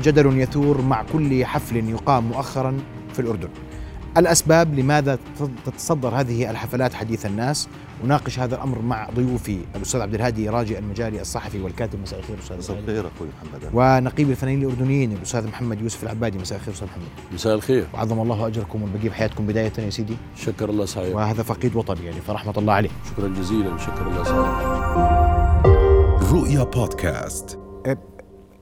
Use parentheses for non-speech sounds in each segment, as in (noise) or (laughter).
جدل يثور مع كل حفل يقام مؤخرا في الأردن. الأسباب لماذا تتصدر هذه الحفلات حديث الناس؟ وناقش هذا الأمر مع ضيوفي الأستاذ عبد الهادي راجي المجاري الصحفي والكاتب. مساء الخير أستاذ مساء الخير أخوي محمد. ونقيب الفنانين الأردنيين الأستاذ محمد يوسف العبادي. مساء الخير أستاذ محمد. مساء الخير. وعظم الله أجركم والبقي بحياتكم بداية يا سيدي. شكر الله سعيد. وهذا فقيد وطني يعني فرحمة الله عليه. شكرا جزيلا. شكر الله سعيد. رؤيا بودكاست.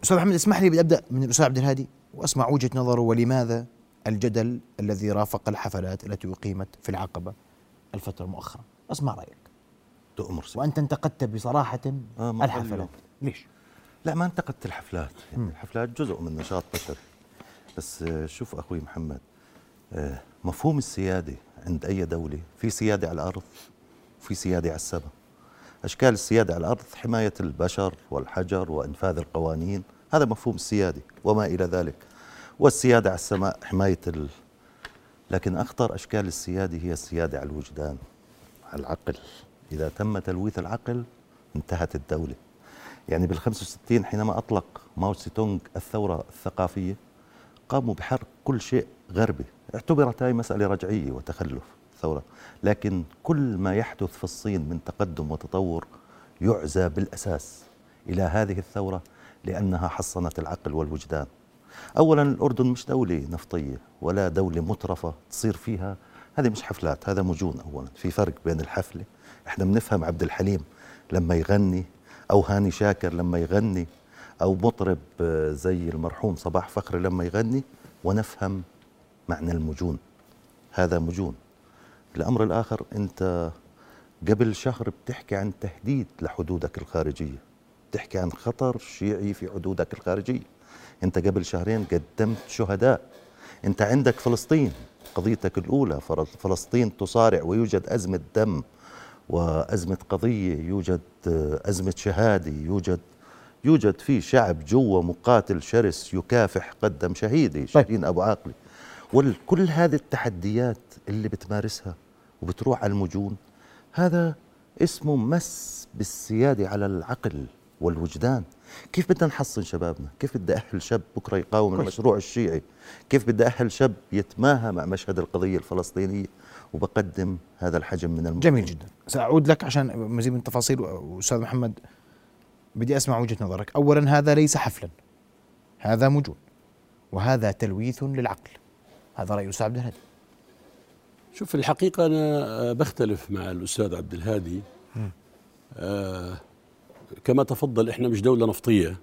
أستاذ محمد اسمح لي بدي أبدأ من الأستاذ عبد الهادي وأسمع وجهة نظره. ولماذا الجدل الذي رافق الحفلات التي أقيمت في العقبة الفترة مؤخرا أسمع رأيك. تؤمر وأنت انتقدت بصراحة آه الحفلات. ليش؟ لا ما انتقدت الحفلات. يعني الحفلات جزء من نشاط بشري بس شوف أخوي محمد مفهوم السيادة عند أي دولة في سيادة على الأرض وفي سيادة على السماء. أشكال السيادة على الأرض حماية البشر والحجر وإنفاذ القوانين. هذا مفهوم السيادة وما إلى ذلك. والسيادة على السماء حماية ال... لكن أخطر أشكال السيادة هي السيادة على الوجدان على العقل. إذا تم تلويث العقل انتهت الدولة. يعني بال 65 حينما أطلق ماو سي تونغ الثورة الثقافية قاموا بحرق كل شيء غربي. اعتبرت هاي مسألة رجعية وتخلف. ثورة. لكن كل ما يحدث في الصين من تقدم وتطور يعزى بالأساس إلى هذه الثورة لأنها حصنت العقل والوجدان. اولا الأردن مش دولة نفطية ولا دولة مترفة تصير فيها. هذه مش حفلات هذا مجون اولا. في فرق بين الحفلة إحنا بنفهم عبد الحليم لما يغني أو هاني شاكر لما يغني أو مطرب زي المرحوم صباح فخري لما يغني ونفهم معنى المجون. هذا مجون. الامر الآخر أنت قبل شهر بتحكي عن تهديد لحدودك الخارجية. بتحكي عن خطر شيعي في حدودك الخارجية. أنت قبل شهرين قدمت شهداء. أنت عندك فلسطين قضيتك الأولى فلسطين تصارع ويوجد أزمة دم وأزمة قضية يوجد أزمة شهادة يوجد يوجد في شعب جوا مقاتل شرس يكافح قدم شهيدي شيرين أبو عاقله وكل هذه التحديات اللي بتمارسها وبتروح على المجون. هذا اسمه مس بالسياده على العقل والوجدان. كيف بدنا نحصن شبابنا؟ كيف بدي أهل شاب بكرة يقاوم المشروع الشيعي؟ كيف بدي أهل شاب يتماهى مع مشهد القضية الفلسطينية؟ وبقدم هذا الحجم من المجتمع جميل جدا. سأعود لك عشان مزيد من التفاصيل. أستاذ محمد بدي أسمع وجهة نظرك. أولا هذا ليس حفلا. هذا مجون. وهذا تلويث للعقل. هذا رأي الأستاذ عبد الهادي. شوف الحقيقة أنا بختلف مع الأستاذ عبد الهادي. آه كما تفضل إحنا مش دولة نفطية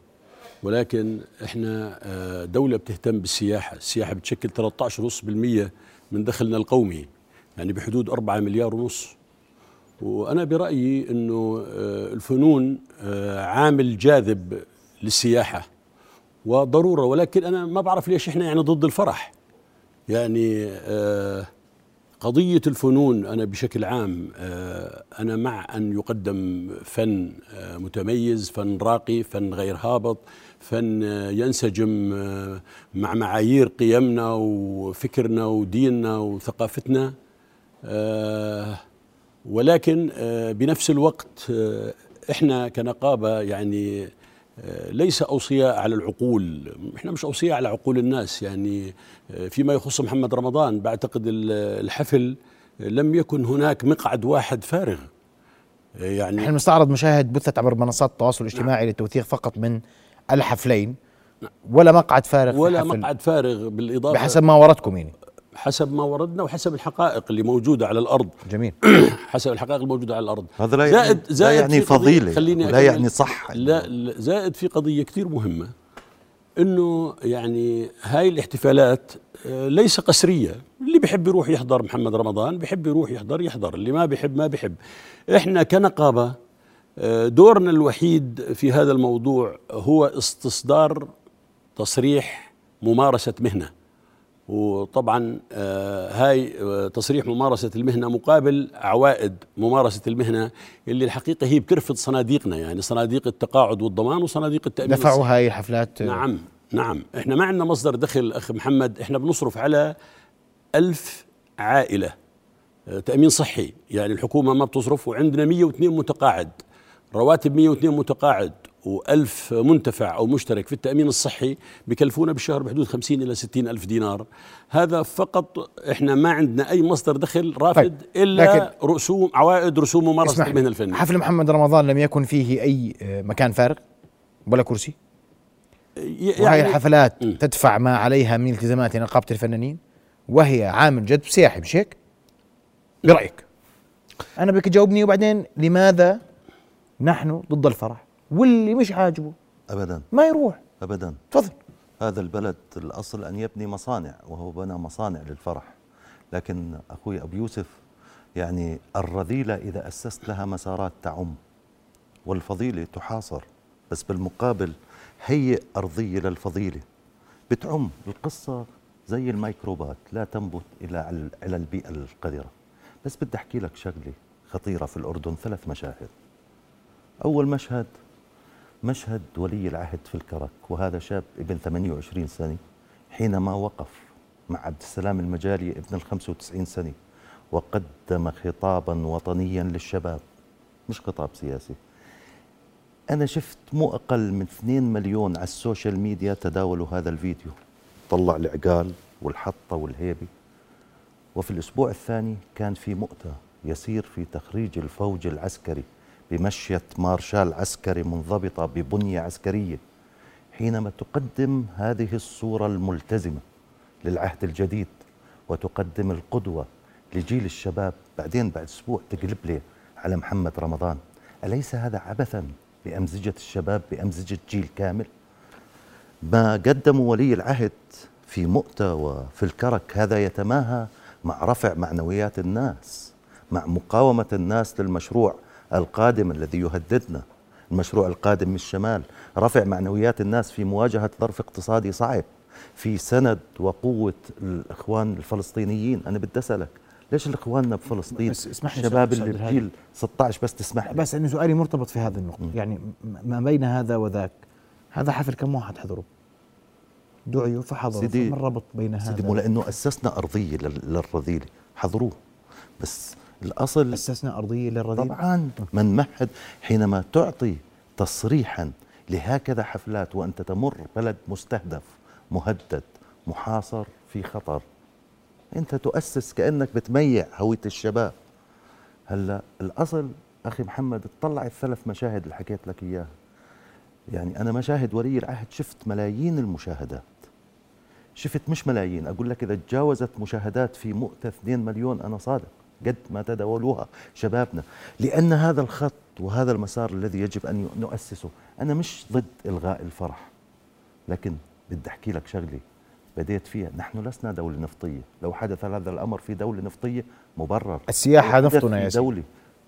ولكن إحنا دولة بتهتم بالسياحة، السياحة بتشكل 13.5% من دخلنا القومي يعني بحدود 4 مليار ونص. وأنا برأيي أنه الفنون عامل جاذب للسياحة. وضرورة ولكن أنا ما بعرف ليش إحنا يعني ضد الفرح. يعني آه قضية الفنون أنا بشكل عام أنا مع أن يقدم فن متميز فن راقي فن غير هابط فن ينسجم مع معايير قيمنا وفكرنا وديننا وثقافتنا ولكن بنفس الوقت إحنا كنقابة يعني ليس أوصياء على العقول إحنا مش أوصياء على عقول الناس يعني فيما يخص محمد رمضان بعتقد الحفل لم يكن هناك مقعد واحد فارغ يعني إحنا مستعرض مشاهد بثت عبر منصات التواصل الاجتماعي نعم. للتوثيق فقط من الحفلين نعم. ولا مقعد فارغ ولا مقعد فارغ بالإضافة بحسب ما وردكم يعني حسب ما وردنا وحسب الحقائق اللي موجودة على الأرض. جميل. (clears throat) حسب الحقائق الموجودة على الأرض. هذا لا زائد يعني, زائد لا يعني فضيلة. خليني لا يعني صح. لا, لا زائد في قضية كثير مهمة إنه يعني هاي الاحتفالات ليس قسرية. اللي بيحب يروح يحضر محمد رمضان بيحب يروح يحضر يحضر اللي ما بيحب ما بيحب. إحنا كنقابة دورنا الوحيد في هذا الموضوع هو استصدار تصريح ممارسة مهنة. وطبعا هاي تصريح ممارسة المهنة مقابل عوائد ممارسة المهنة اللي الحقيقة هي بترفض صناديقنا يعني صناديق التقاعد والضمان وصناديق التأمين دفعوا هاي الحفلات. نعم نعم. إحنا ما عندنا مصدر دخل أخ محمد إحنا بنصرف على ألف عائلة تأمين صحي. يعني الحكومة ما بتصرف وعندنا 102 متقاعد. رواتب 102 متقاعد. وألف منتفع أو مشترك في التأمين الصحي بكلفونا بالشهر بحدود 50 إلى 60 ألف دينار. هذا فقط إحنا ما عندنا أي مصدر دخل رافد طيب، إلا لكن- رسوم عوائد رسوم ممارسة المهنة لي. الفنية حفل محمد رمضان لم يكن فيه أي آه، مكان فارغ ولا كرسي؟ ي- وهي يعني الحفلات م. تدفع ما عليها من التزامات نقابة الفنانين وهي عامل جذب سياحي مش هيك؟ برأيك؟ أنا بدك تجاوبني وبعدين لماذا نحن ضد الفرح؟ واللي مش عاجبه. ابدا. ما يروح. ابدا. تفضل. هذا البلد الأصل أن يبني مصانع وهو بنى مصانع للفرح. لكن أخوي أبو يوسف يعني الرذيلة إذا أسست لها مسارات تعم والفضيلة تحاصر بس بالمقابل هيئ أرضية للفضيلة. بتعم القصة زي الميكروبات لا تنبت الا على على البيئة القذرة. بس بدي أحكي لك شغلة خطيرة في الأردن ثلاث مشاهد. أول مشهد مشهد ولي العهد في الكرك وهذا شاب ابن 28 سنة حينما وقف مع عبد السلام المجالي ابن ال 95 سنة وقدم خطابا وطنيا للشباب مش خطاب سياسي. أنا شفت مو أقل من 2 مليون على ال social media تداولوا هذا الفيديو. طلع العقال والحطة والهيبة. وفي الأسبوع الثاني كان في مؤتة يسير في تخريج الفوج العسكري. بمشية مارشال عسكري منضبطة ببنية عسكرية حينما تقدم هذه الصورة الملتزمة للعهد الجديد وتقدم القدوة لجيل الشباب بعدين بعد أسبوع تقلب لي على محمد رمضان. أليس هذا عبثا بأمزجة الشباب بأمزجة جيل كامل؟ ما قدموا ولي العهد في مؤتة وفي الكرك هذا يتماهى مع رفع معنويات الناس مع مقاومة الناس للمشروع القادم الذي يهددنا المشروع القادم من الشمال. رفع معنويات الناس في مواجهة ظرف اقتصادي صعب. في سند وقوة الإخوان الفلسطينيين. أنا بدي أسألك ليش الإخواننا بفلسطين؟ اسمح لي الشباب اللي. بجيل 16 بس تسمح لي. بس انه سؤالي مرتبط في هذه النقطة. يعني ما بين هذا وذاك هذا حفل كم واحد حضروا؟ دعيوا فحضروا سيدي- فما الربط بين سيدي هذا؟ مو لأنه أسسنا أرضية لل- للرذيلة حضروه. بس الأصل. أسسنا أرضية للرذيل. طبعا. من مهد حينما تعطي تصريحا لهكذا حفلات وأنت تمر بلد مستهدف مهدد محاصر في خطر. أنت تؤسس كأنك بتميع هوية الشباب. هلأ الأصل أخي محمد اطلع الثلاث مشاهد اللي حكيت لك إياها. يعني أنا مشاهد ولي العهد شفت ملايين المشاهدات. شفت مش ملايين أقول لك إذا تجاوزت مشاهدات في مؤتة 2 مليون أنا صادق. قد ما تداولوها شبابنا لأن هذا الخط وهذا المسار الذي يجب أن نؤسسه. أنا مش ضد إلغاء الفرح لكن بدي أحكي لك شغلة بديت فيها. نحن لسنا دولة نفطية. لو حدث هذا الأمر في دولة نفطية مبرر. السياحة نفطنا يا سيدي. دولة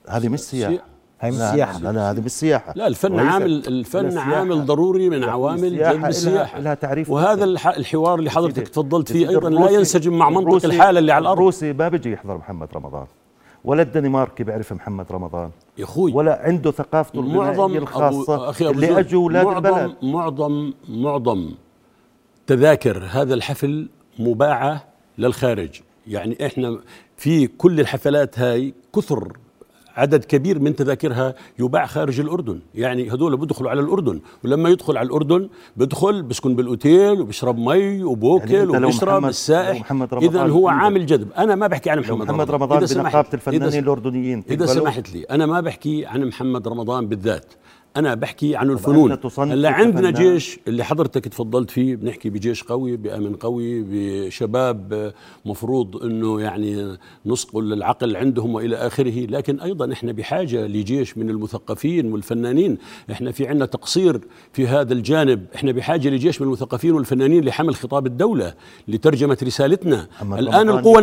هذه مش سياحة. هاي مش لا، سياحة. لا لا هذه مش سياحة لا الفن عامل الفن السياحة- عامل ضروري من عوامل السياحة جلب السياحة. إلها تعريف وهذا الحوار اللي حضرتك تفضلت فيه أيضا لا ينسجم مع منطق الحالة اللي على الأرض. الروسي ما بيجي يحضر محمد رمضان. ولا الدنماركي بيعرف محمد رمضان. يا أخوي. ولا عنده ثقافته معظم الغنائية الخاصة أبو أخي أبو اللي أجوا أولاد معظم البلد. معظم معظم تذاكر هذا الحفل مباعة للخارج. يعني إحنا في كل الحفلات هاي كثر عدد كبير من تذاكرها يباع خارج الأردن. يعني هذول بدخلوا على الأردن ولما يدخل على الأردن بدخل بسكن بالأوتيل وبيشرب مي وبوكل يعني وبيشرب السائح. رمضان إذا هو عامل جذب. أنا ما بحكي عن محمد, محمد رمضان. إذا سمحت- بنقابة الفنانين إذا تقبلوا؟ سمحت لي أنا ما بحكي عن محمد رمضان بالذات. أنا بحكي عن الفنون. هلأ عندنا. جيش اللي حضرتك تفضلت فيه بنحكي بجيش قوي بأمن قوي بشباب مفروض أنه يعني نصقل العقل عندهم وإلى آخره. لكن أيضا إحنا بحاجة لجيش من المثقفين والفنانين. إحنا في عندنا تقصير في هذا الجانب. إحنا بحاجة لجيش من المثقفين والفنانين لحمل خطاب الدولة لترجمة رسالتنا. رمضان القوى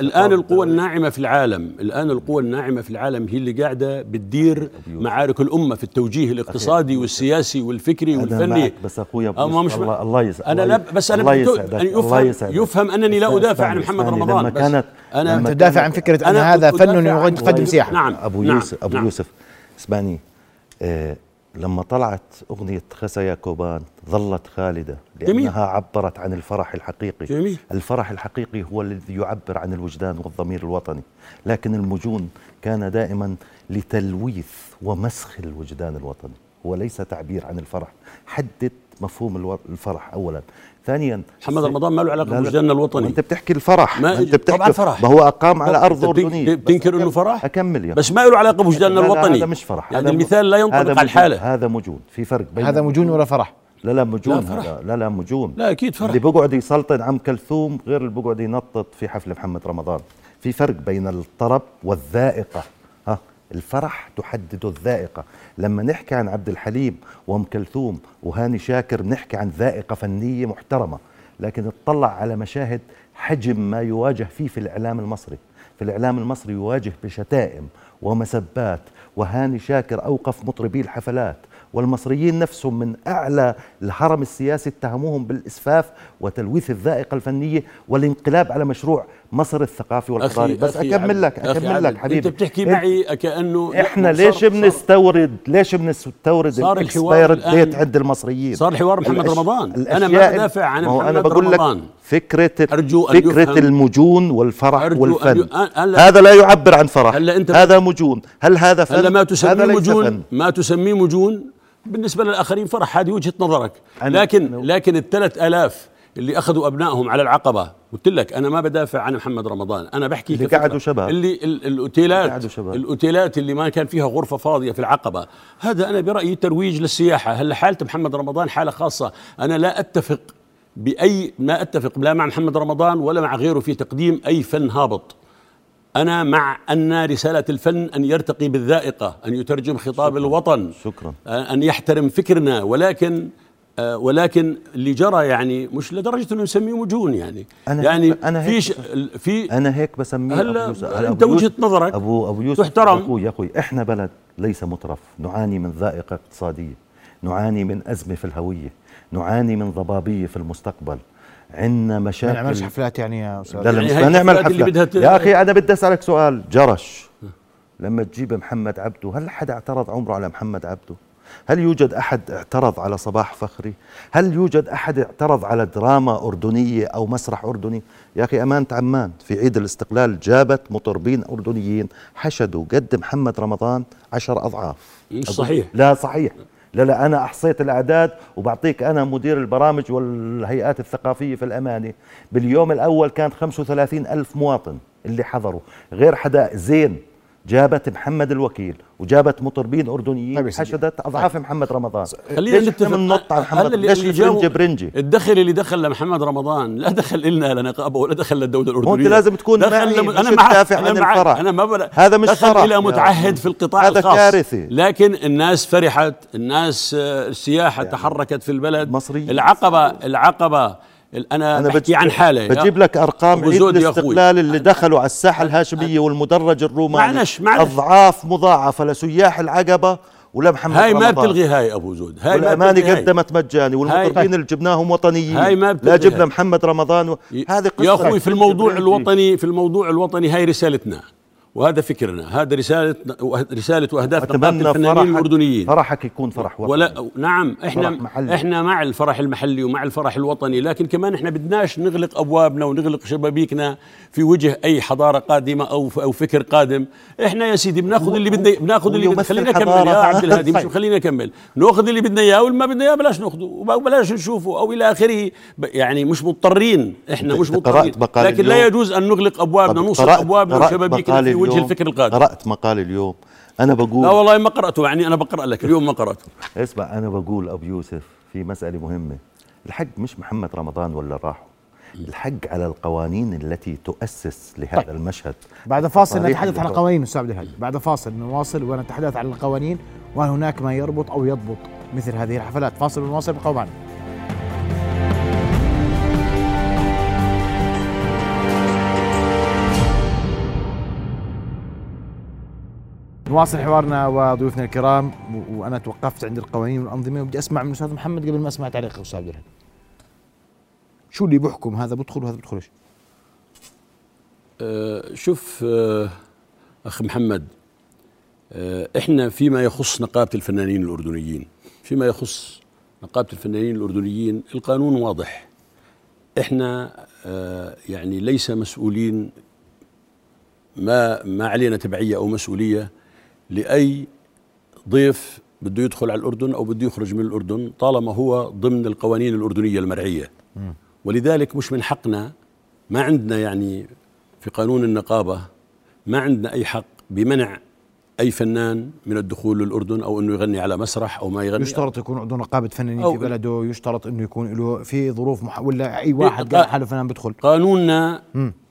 الآن خطاب القوى. الناعمة في العالم. الآن القوى الناعمة في العالم هي اللي قاعدة بتدير معارك الأمة في التوجيه الاقتصادي والسياسي والفكري أنا والفني. معك بس أبو أما مش الله الله يسعدك. أنا لا بس أنا الله يسعدك أن الله يفهم يسعدك. يفهم أنني لا أدافع عن محمد رمضان لما بس كانت أنا أنت لما تدافع عن أن أنا هذا فن يقدم سياحة نعم أبو نعم يوسف أبو نعم. يوسف اسمعني. آه لما طلعت أغنية خسايا كوبان ظلت خالدة جميل. لأنها عبرت عن الفرح الحقيقي. جميل. الفرح الحقيقي هو الذي يعبر عن الوجدان والضمير الوطني. لكن المجون كان دائما لتلويث ومسخ الوجدان الوطني. هو ليس تعبير عن الفرح. حدد مفهوم الفرح اولا. ثانيا محمد رمضان ما له علاقة لا، لا. بوجداننا الوطني. انت بتحكي الفرح. ما- ما أنت بتحكي طبعاً فرح. ما هو أقام على أرض أردنية. بتنكر أكمل- فرح؟ أكمل يا بس ما له علاقة بوجداننا الوطني. هذا مش فرح. يعني المثال لا هذا ينطبق على. الحاله هذا مجون. في فرق بين هذا مجون ولا فرح؟ لا لا مجون لا، فرح. هذا. لا لا مجون. لا أكيد فرح. اللي بيقعد يسلطن عم كلثوم غير اللي بيقعد ينطط في حفل محمد رمضان. في فرق بين الطرب والذائقة. ها الفرح تحدد الذائقة. لما نحكي عن عبد الحليم وأم كلثوم وهاني شاكر بنحكي عن ذائقة فنية محترمة لكن اطلع على مشاهد حجم ما يواجه فيه في الإعلام المصري. في الإعلام المصري يواجه بشتائم ومسبات وهاني شاكر أوقف مطربي الحفلات والمصريين نفسهم من أعلى الهرم السياسي اتهموهم بالإسفاف وتلويث الذائقة الفنية والانقلاب على مشروع مصر الثقافي والحضاري. بس أخي أكمل لك أكمل لك حبيبي. أنت بتحكي إنت- معي كأنه إحنا ليش بنستورد ليش بنستورد صار الحوار ديت عند المصريين؟ صار حوار محمد رمضان. أنا ما بدافع عن أنا محمد بقول لك رمضان. فكرة أرجو أن فكرة يفهم. المجون والفرح أرجو أن والفن. ي- أ- هلا- هذا لا يعبر عن فرح. هلا أنت- هذا مجون. هل هذا فن؟ هلا ما تسميه مجون فن. ما تسميه مجون. بالنسبة للآخرين فرح هذه وجهة نظرك. أنا- لكن أنا- لكن الثلاث آلاف اللي أخذوا أبنائهم على العقبة قلت لك أنا ما بدافع عن محمد رمضان أنا بحكي اللي. قعدوا شباب. اللي ال- الأوتيلات شباب. الأوتيلات اللي ما كان فيها غرفة فاضية في العقبة هذا أنا برأيي ترويج للسياحة هلا حالة محمد رمضان حالة خاصة أنا لا أتفق باي ما أتفق لا مع محمد رمضان ولا مع غيره في تقديم أي فن هابط أنا مع أن رسالة الفن أن يرتقي بالذائقة أن يترجم خطاب شكراً. الوطن شكراً. أن يحترم فكرنا ولكن ولكن اللي جرى يعني مش لدرجة أنه نسميه مجون يعني. أنا يعني هيك- أنا في هيك ش- في أنا هيك بسميه هلا أبو يوسف. وجهة يوسف- نظرك ابو أبو يوسف تحترم. يا أخوي يا أخوي إحنا بلد ليس مترف. نعاني من ذائقة اقتصادية. نعاني من أزمة في الهوية. نعاني من ضبابية في المستقبل. عندنا ما مشاكل نعملش حفلات يعني يا أستاذ. لا لا يعني مش هاي بدنا نعمل الحفلات اللي حفلة بدها ت- يا أخي أنا بدي أسألك سؤال. جرش. لما تجيب محمد عبده هل حدا اعترض عمره على محمد عبده؟ هل يوجد أحد اعترض على صباح فخري؟ هل يوجد أحد اعترض على دراما أردنية أو مسرح أردني؟ يا أخي أمانة عمان في عيد الاستقلال جابت مطربين أردنيين حشدوا قد محمد رمضان عشر أضعاف. مش صحيح. لا صحيح. لا لا أنا أحصيت الأعداد وبعطيك أنا مدير البرامج والهيئات الثقافية في الامانه باليوم الأول كان 35 ألف مواطن اللي حضروا غير حدا زين. جابت محمد الوكيل وجابت مطربين طيب اردنيين سيدي. حشدت أضعاف محمد رمضان. خلينا نتفق. بننط على محمد؟ اللي- ليش جابوا- برنجي الدخل اللي دخل لمحمد رمضان لا دخل إلنا لنقابه ولا دخل للدوله الأردنية. أنت لازم تكون دخل لم- أنا معك. تدافع أنا عن الفرح. أنا ما بلا هذا مش دخل فرح. إلى متعهد في القطاع هذا الخاص. كارثة. لكن الناس فرحت الناس آه، السياحة يعني تحركت في البلد. مصريين. العقبه العقبة أنا, أنا بحكي عن حاله بجيب لك أرقام عيد. الاستقلال اللي دخلوا على الساحة الهاشمية والمدرج الروماني معلش- معلش. أضعاف مضاعفة لسياح العقبة ولمحمد هاي ما رمضان. بتلغي هاي أبو زود هاي ما هاي. قدمت مجاني والمطربين اللي جبناهم وطنيين هاي ما لا جبنا. محمد رمضان و... هذه قصة يا أخوي في الموضوع. الوطني في الموضوع الوطني هاي رسالتنا وهذا فكرنا هذا وأهداف نقابة اتمنى الفنانين فرحك الأردنيين فرحك يكون فرح وطني ولا نعم إحنا فرح محلي. إحنا مع الفرح المحلي ومع الفرح الوطني لكن كمان إحنا بدناش نغلق أبوابنا ونغلق شبابيكنا في وجه أي حضارة قادمة أو أو فكر قادم إحنا يا سيدي بناخذ اللي بدنا بناخذ اللي بدنا خلينا حضارة. يا عبد الهادي مش طيب. خلينا اكمل ناخذ اللي بدنا اياه واللي ما بدنا اياه بلاش ناخذه وبلاش نشوفه أو إلى آخره يعني مش مضطرين إحنا مش مضطرين لكن لا؟ يجوز أن نغلق أبوابنا نوصل أبوابنا وشبابيكنا في وجه؟ الفكر القادم. قرأت مقال اليوم. أنا بقول لا والله ما قرأته يعني أنا بقرأ لك اليوم ما قرأته. اسمع أنا بقول أبو يوسف في مسألة مهمة. الحق مش محمد رمضان ولا راحوا. الحق على القوانين التي تؤسس لهذا طيب. المشهد. بعد فاصل نتحدث عن القوانين أستاذ عبد الهادي. بعد فاصل نواصل ونتحدث عن القوانين وهل هناك ما يربط أو يضبط مثل هذه الحفلات. فاصل ونواصل ابقوا معنا. نواصل حوارنا وضيوفنا الكرام وأنا توقفت عند القوانين والأنظمة وبدي أسمع من الاستاذ محمد قبل ما أسمع تعليق أستاذ عبد الهادي شو اللي بيحكم هذا بدخل وهذا بدخلش آه، شوف آه، اخ محمد آه، إحنا فيما يخص نقابة الفنانين الأردنيين فيما يخص نقابة الفنانين الأردنيين القانون واضح. إحنا يعني ليس مسؤولين ما ما علينا تبعية أو مسؤولية لأي ضيف بده يدخل على الأردن أو بده يخرج من الأردن طالما هو ضمن القوانين الأردنية المرعية. ولذلك مش من حقنا ما عندنا يعني في قانون النقابة ما عندنا أي حق بمنع أي فنان من الدخول للأردن أو أنه يغني على مسرح أو ما يغني. يشترط يكون عنده نقابه فنانين في بلده يشترط إنه يكون له في ظروف مح... ولا أي واحد قا- قال حاله فنان بدخل قانوننا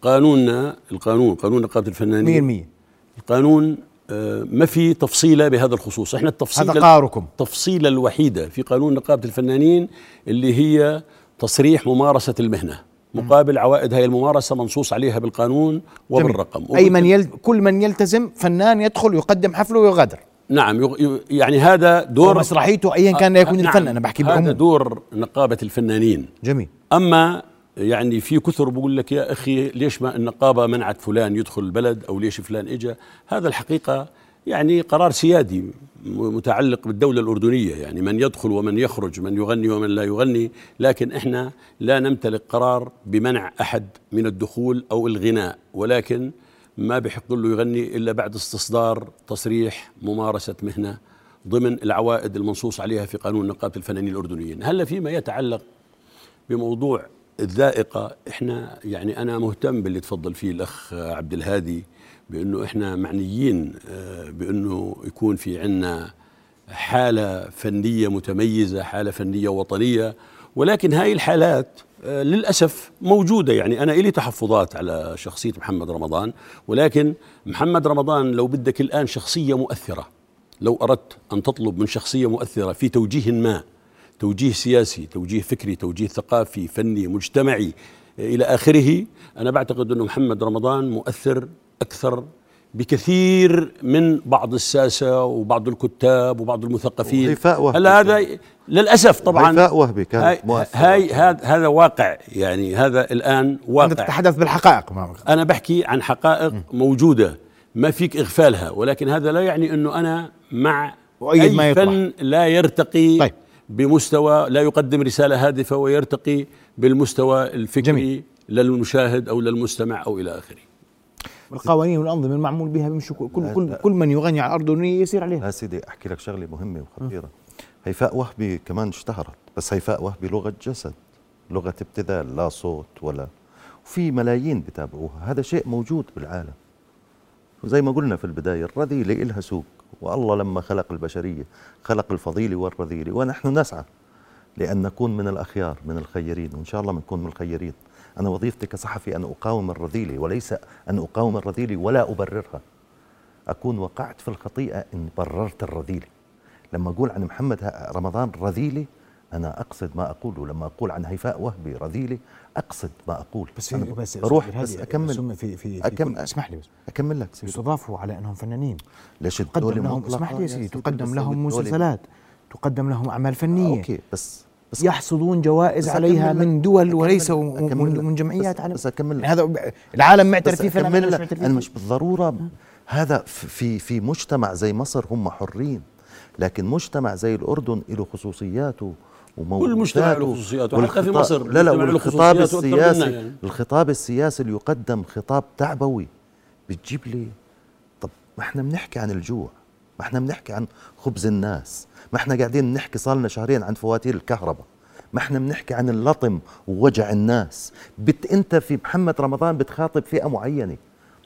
قانوننا القانون قانون نقابة الفنانين 100% القانون ما في تفصيلة بهذا الخصوص. إحنا التفصيل هذا قاركم. التفصيلة الوحيدة في قانون نقابة الفنانين اللي هي تصريح ممارسة المهنة. مقابل عوائد هاي الممارسة منصوص عليها بالقانون وبالرقم. أي من يل... كل من يلتزم فنان يدخل يقدم حفله ويغادر. نعم يغ- يعني هذا دور مسرحيته ايا كان يكون نعم، الفن أنا بحكي هذا بعموم دور نقابة الفنانين. جميل. أما يعني في كثر بقول لك يا أخي ليش ما النقابه منعت فلان يدخل البلد أو ليش فلان اجى هذا الحقيقة يعني قرار سيادي متعلق بالدولة الأردنية يعني من يدخل ومن يخرج من يغني ومن لا يغني لكن إحنا لا نمتلك قرار بمنع أحد من الدخول أو الغناء ولكن ما بحق له يغني إلا بعد استصدار تصريح ممارسة مهنة ضمن العوائد المنصوص عليها في قانون نقابه الفنانين الأردنيين. هلا فيما يتعلق بموضوع الذائقة إحنا يعني أنا مهتم باللي تفضل فيه الأخ عبد الهادي بأنه إحنا معنيين آه، بأنه يكون في عنا حالة فنية متميزة حالة فنية وطنية ولكن هاي الحالات آه، للأسف موجودة. يعني أنا إلي تحفظات على شخصية محمد رمضان ولكن محمد رمضان لو بدك الآن شخصية مؤثرة لو أردت أن تطلب من شخصية مؤثرة في توجيه ما توجيه سياسي توجيه فكري توجيه ثقافي فني مجتمعي إلى آخره أنا بعتقد أنه محمد رمضان مؤثر أكثر بكثير من بعض الساسة وبعض الكتاب وبعض المثقفين وهبي كان. هذا للأسف طبعا هيفاء وهبي كانت هاي. هاي هذا هذا واقع يعني هذا الآن واقع تتحدث بالحقائق ما أنا بحكي عن حقائق موجودة ما فيك إغفالها ولكن هذا لا يعني أنه أنا مع أي ما. فن لا يرتقي طيب. بمستوى لا يقدم رسالة هادفة ويرتقي بالمستوى الفكري جميل. للمشاهد أو للمستمع أو إلى آخره. القوانين والأنظمة المعمول بها بيمشوا كل كل, كل من يغني على الأرض الأردنية يصير عليها. لا سيدي أحكي لك شغلة مهمة وخطيرة. هيفاء وهبي كمان اشتهرت بس هيفاء وهبي لغة جسد لغة ابتذال لا صوت ولا وفي ملايين بتابعوها. هذا شيء موجود بالعالم. وزي ما قلنا في البداية الرذيله إلها سوق. والله لما خلق البشرية خلق الفضيله والرذيله ونحن نسعى لأن نكون من الأخيار من الخيرين وإن شاء الله بنكون من الخيرين. أنا وظيفتي كصحفي أن أقاوم الرذيله وليس أن أقاوم الرذيله ولا أبررها. أكون وقعت في الخطيئة إن بررت الرذيلة لما أقول عن محمد رمضان رذيلة أنا أقصد ما أقوله لما أقول عن هيفاء وهبي رذيلة أقصد ما أقول. بس أنا بس بروح أستاذ بس أكمل. بس هم في في, أكمل. اسمح لي بس. أكمل لك سيدي. يستضافوا على أنهم فنانين. ليش تقدم لهم اسمح لي سيدي تقدم لهم مسلسلات تقدم لهم أعمال آه، فنيه أوكي بس بس يحصدون جوائز بس عليها أكمل من دول أكمل- وليس أكمل من, جمعيات بس- عالم. بس أكمل. هذا العالم معترف فيه أكمل مش معترف أنا. مش بالضرورة هذا في في مجتمع زي مصر هم حرين لكن مجتمع زي الأردن له خصوصياته كل مجتمع له خصوصياته، حتى في مصر لا لا والخطاب السياسي يعني. الخطاب السياسي اللي يقدم خطاب تعبوي بتجيب لي طب ما إحنا بنحكي عن الجوع ما إحنا بنحكي عن خبز الناس ما إحنا قاعدين نحكي صار لنا شهرين عن فواتير الكهرباء ما إحنا بنحكي عن اللطم ووجع الناس. بت أنت في محمد رمضان بتخاطب فئة معينة.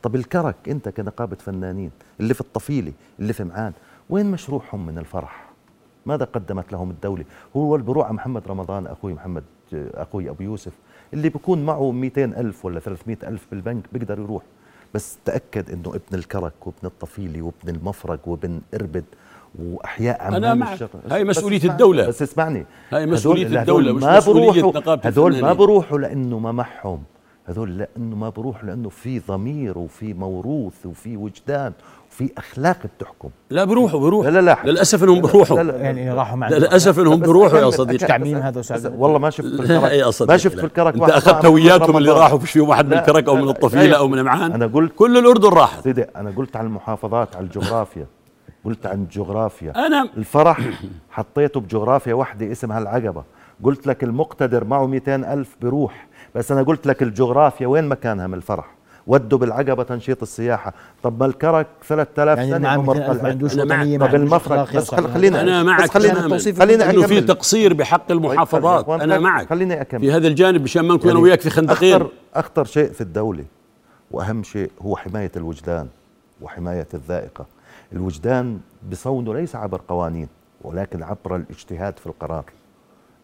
طب الكرك أنت كنقابة فنانين اللي في الطفيله اللي في معان وين مشروعهم من الفرح؟ ماذا قدمت لهم الدولة هو على محمد رمضان أخوي محمد أخوي أبو يوسف اللي بيكون معه 200 ألف ولا 300 ألف بالبنك بيقدر يروح بس تأكد أنه ابن الكرك وابن الطفيلي وابن المفرق وابن إربد وأحياء عمان أنا معك. هاي بس مسؤولية اسمعني- الدولة. بس اسمعني هاي هدول الدولة، مش ما مسؤولية بروحوا- نقابة هدول ما. بروحوا لأنه ما معهم هذول لأنه ما بروحوا لأنه في ضمير وفي موروث وفي وجدان وفي أخلاق بتحكم. لا بروحوا بروحوا. لا لا لا للأسف إنهم بروحوا. لا لا يعني راحوا مع لا للأسف إنهم بس بروحوا يا صديقي. أكمل- تعميم بس- هذا أستاذ بس والله ما شفت في الكرك يا صديقي ما شفت. في الكرك انت أخذت وياكم اللي. راحوا فيش فيهم واحد من الكرك أو من الطفيلة. أو من معان أنا قلت- كل الأردن راحت. سيدي أنا قلت عن المحافظات على الجغرافيا. قلت عن الجغرافيا. أنا الفرح حطيته بجغرافيا واحدة اسمها العقبة. قلت لك المقتدر معه 200 ألف بروح بس أنا قلت لك الجغرافيا وين مكانها من الفرح؟ ودوا بالعقبة تنشيط السياحة. طب ما الكرك 3000 يعني سنه عمر 200,000 ما قلعة. عندوش أنا معك. وطنيه ما طب عندوش المفرق بس خلينا أنا معك. بس خلينا. خلينا انه في أكمل. تقصير بحق المحافظات. طيب، أنا معك. خليني أكمل. في هذا الجانب مشان ما نكون أنا وياك في خندقين. اخطر أخطر شيء في الدولة وأهم شيء هو حماية الوجدان وحماية الذائقة. الوجدان بصونه ليس عبر قوانين ولكن عبر الاجتهاد في القرار.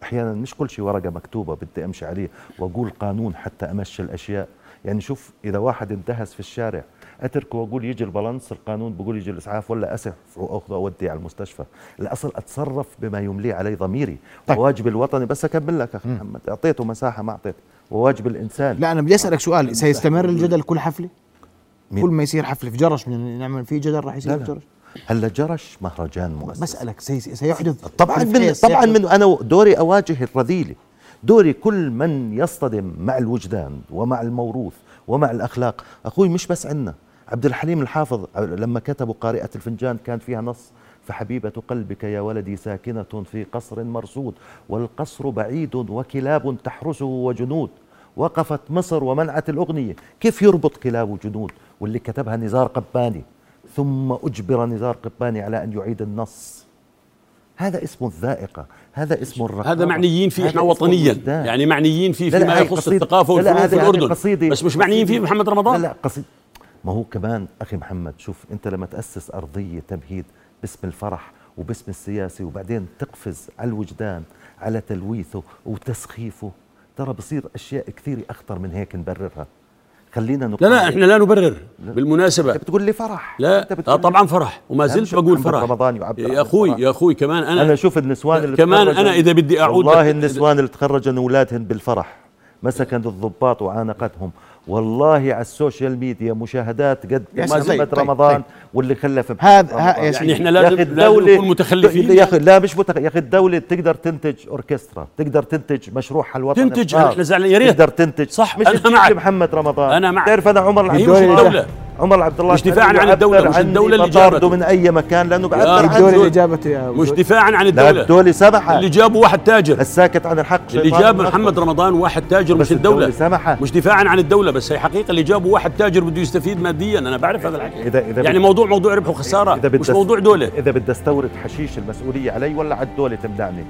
أحيانا مش كل شيء ورقة مكتوبة بدي أمشي عليه وأقول قانون حتى أمشي الأشياء. يعني شوف إذا واحد انتهز في الشارع أتركه وأقول يجي البالانس القانون بقول يجي الإسعاف ولا اسف وأخذه اودي على المستشفى. الأصل أتصرف بما يمليه علي ضميري. طيب. وواجبي الوطني بس أكمل لك أخي محمد. أعطيته مساحة ما أعطيت. وواجب الإنسان. لا أنا بدي أسألك سؤال. سيستمر الجدل كل حفلة؟ مين؟ كل ما يصير حفلة في جرش من نعمل فيه جدل راح يصير لا في لا. جرش؟ هلا جرش مهرجان مؤسس؟ بسالك سي سيحدث طبعا من طبعا من أنا دوري أواجه الرذيلة. دوري كل من يصطدم مع الوجدان ومع الموروث ومع الأخلاق. أخوي مش بس عنا. عبد الحليم الحافظ لما كتبوا قارئة الفنجان كان فيها نص فحبيبة قلبك يا ولدي ساكنة في قصر مرصود والقصر بعيد وكلاب تحرسه وجنود. وقفت مصر ومنعت الأغنية. كيف يربط كلاب وجنود؟ واللي كتبها نزار قباني. ثم أجبر نزار قباني على أن يعيد النص. هذا اسمه الذائقة هذا اسمه الرقابة هذا معنيين فيه إحنا وطنيا. يعني معنيين فيه فيما يخص لا والفنون في الاردن قصيدة بس مش معنيين فيه محمد رمضان؟ لا لا قصيدة ما هو كمان أخي محمد شوف أنت لما تأسس أرضية تمهيد باسم الفرح وباسم السياسي وبعدين تقفز على الوجدان على تلويثه وتسخيفه ترى بصير أشياء كثيرة أخطر من هيك نبررها. خلينا لا نقارن. لا إحنا لا نبرر بالمناسبة. أنت بتقول لي فرح. لا أنت آه بتقول لي- طبعا فرح. وما زلت بقول فرح. رمضان يعبر يا أخوي. يا أخوي كمان أنا أنا شوف النسوان اللي كمان أنا إذا بدي أعود والله النسوان اللي تخرجن اولادهن بالفرح. مسكن الضباط وعانقتهم. والله على السوشيال ميديا مشاهدات قد. محمد طيب، طيب، رمضان طيب. واللي خلف هذا- يعني. إحنا لازم نكون متخلفين يا أخي لا مش متخ... يا أخي الدولة تقدر تنتج أوركسترا تقدر تنتج مشروعها الوطني تنتج،. إحنا زعلانين، يا ريت. تقدر تنتج صح، مش أنا معك. محمد رمضان أنا معك. تعرف أنا عمر العبد الدولة عمر عبد الله مش دفاعاً عن الدولة، يعبر مش عني الدولة اللي جابته. من أي مكان؟ لأنه يا بعبر عن الدولة اللي. جابته يا مش. دفاعا عن لا الدولة. الدولة سمحت اللي جابوا واحد تاجر. الساكت عن الحق اللي جاب. محمد رمضان واحد تاجر مش الدولة. الدولة سمحت. مش دفاعا عن الدولة بس هي حقيقة اللي جابوا واحد تاجر بده يستفيد ماديا. أنا بعرف هذا الحكي. إذا- إذا يعني موضوع موضوع ربح وخسارة مش موضوع دولة. إذا بدي أستورد حشيش المسؤولية علي ولا على الدولة تمنعني.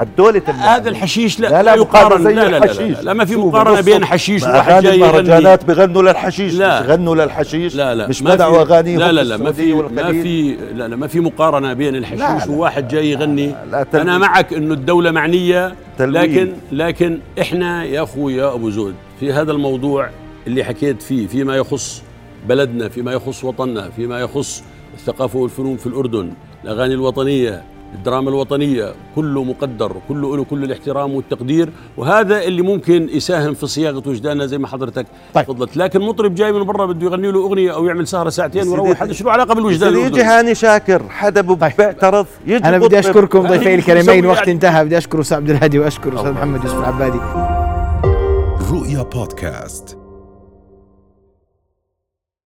تمنعني هذا الحشيش لا لا لا يقارن مقارنة زي لا لا, لا, لا, لا ما في بقصوا بين حشيش وواحد جاي يغني المهرجانات بغنوا للحشيش لا. مش غنوا للحشيش لا لا مش في- اغانيهم لا لا لا ما في ما. في لا لا ما في مقارنه بين الحشيش لا، لا. وواحد جاي يغني لا، تلويث. أنا معك انه الدولة معنيه تلويث. لكن لكن إحنا يا أخوي يا ابو زود في هذا الموضوع اللي حكيت فيه فيما يخص بلدنا فيما يخص وطننا فيما يخص الثقافه والفنون في الاردن الاغاني الوطنيه الدراما الوطنية كله مقدر كله له كل الاحترام والتقدير وهذا اللي ممكن يساهم في صياغة وجداننا زي ما حضرتك طيب. تفضلت لكن مطرب جاي من برا بده يغني له أغنية أو يعمل سهرة ساعتين ويروح هذا شو له علاقة بالوجدان يجي؟ هاني شاكر حدا طيب. بيعترض يجي أنا بدي مطرب. أشكركم ضيفي الكريمين وقت يعني- انتهى بدي أشكر أستاذ عبد الهادي وأشكر أستاذ محمد يوسف العبادي رؤيا بودكاست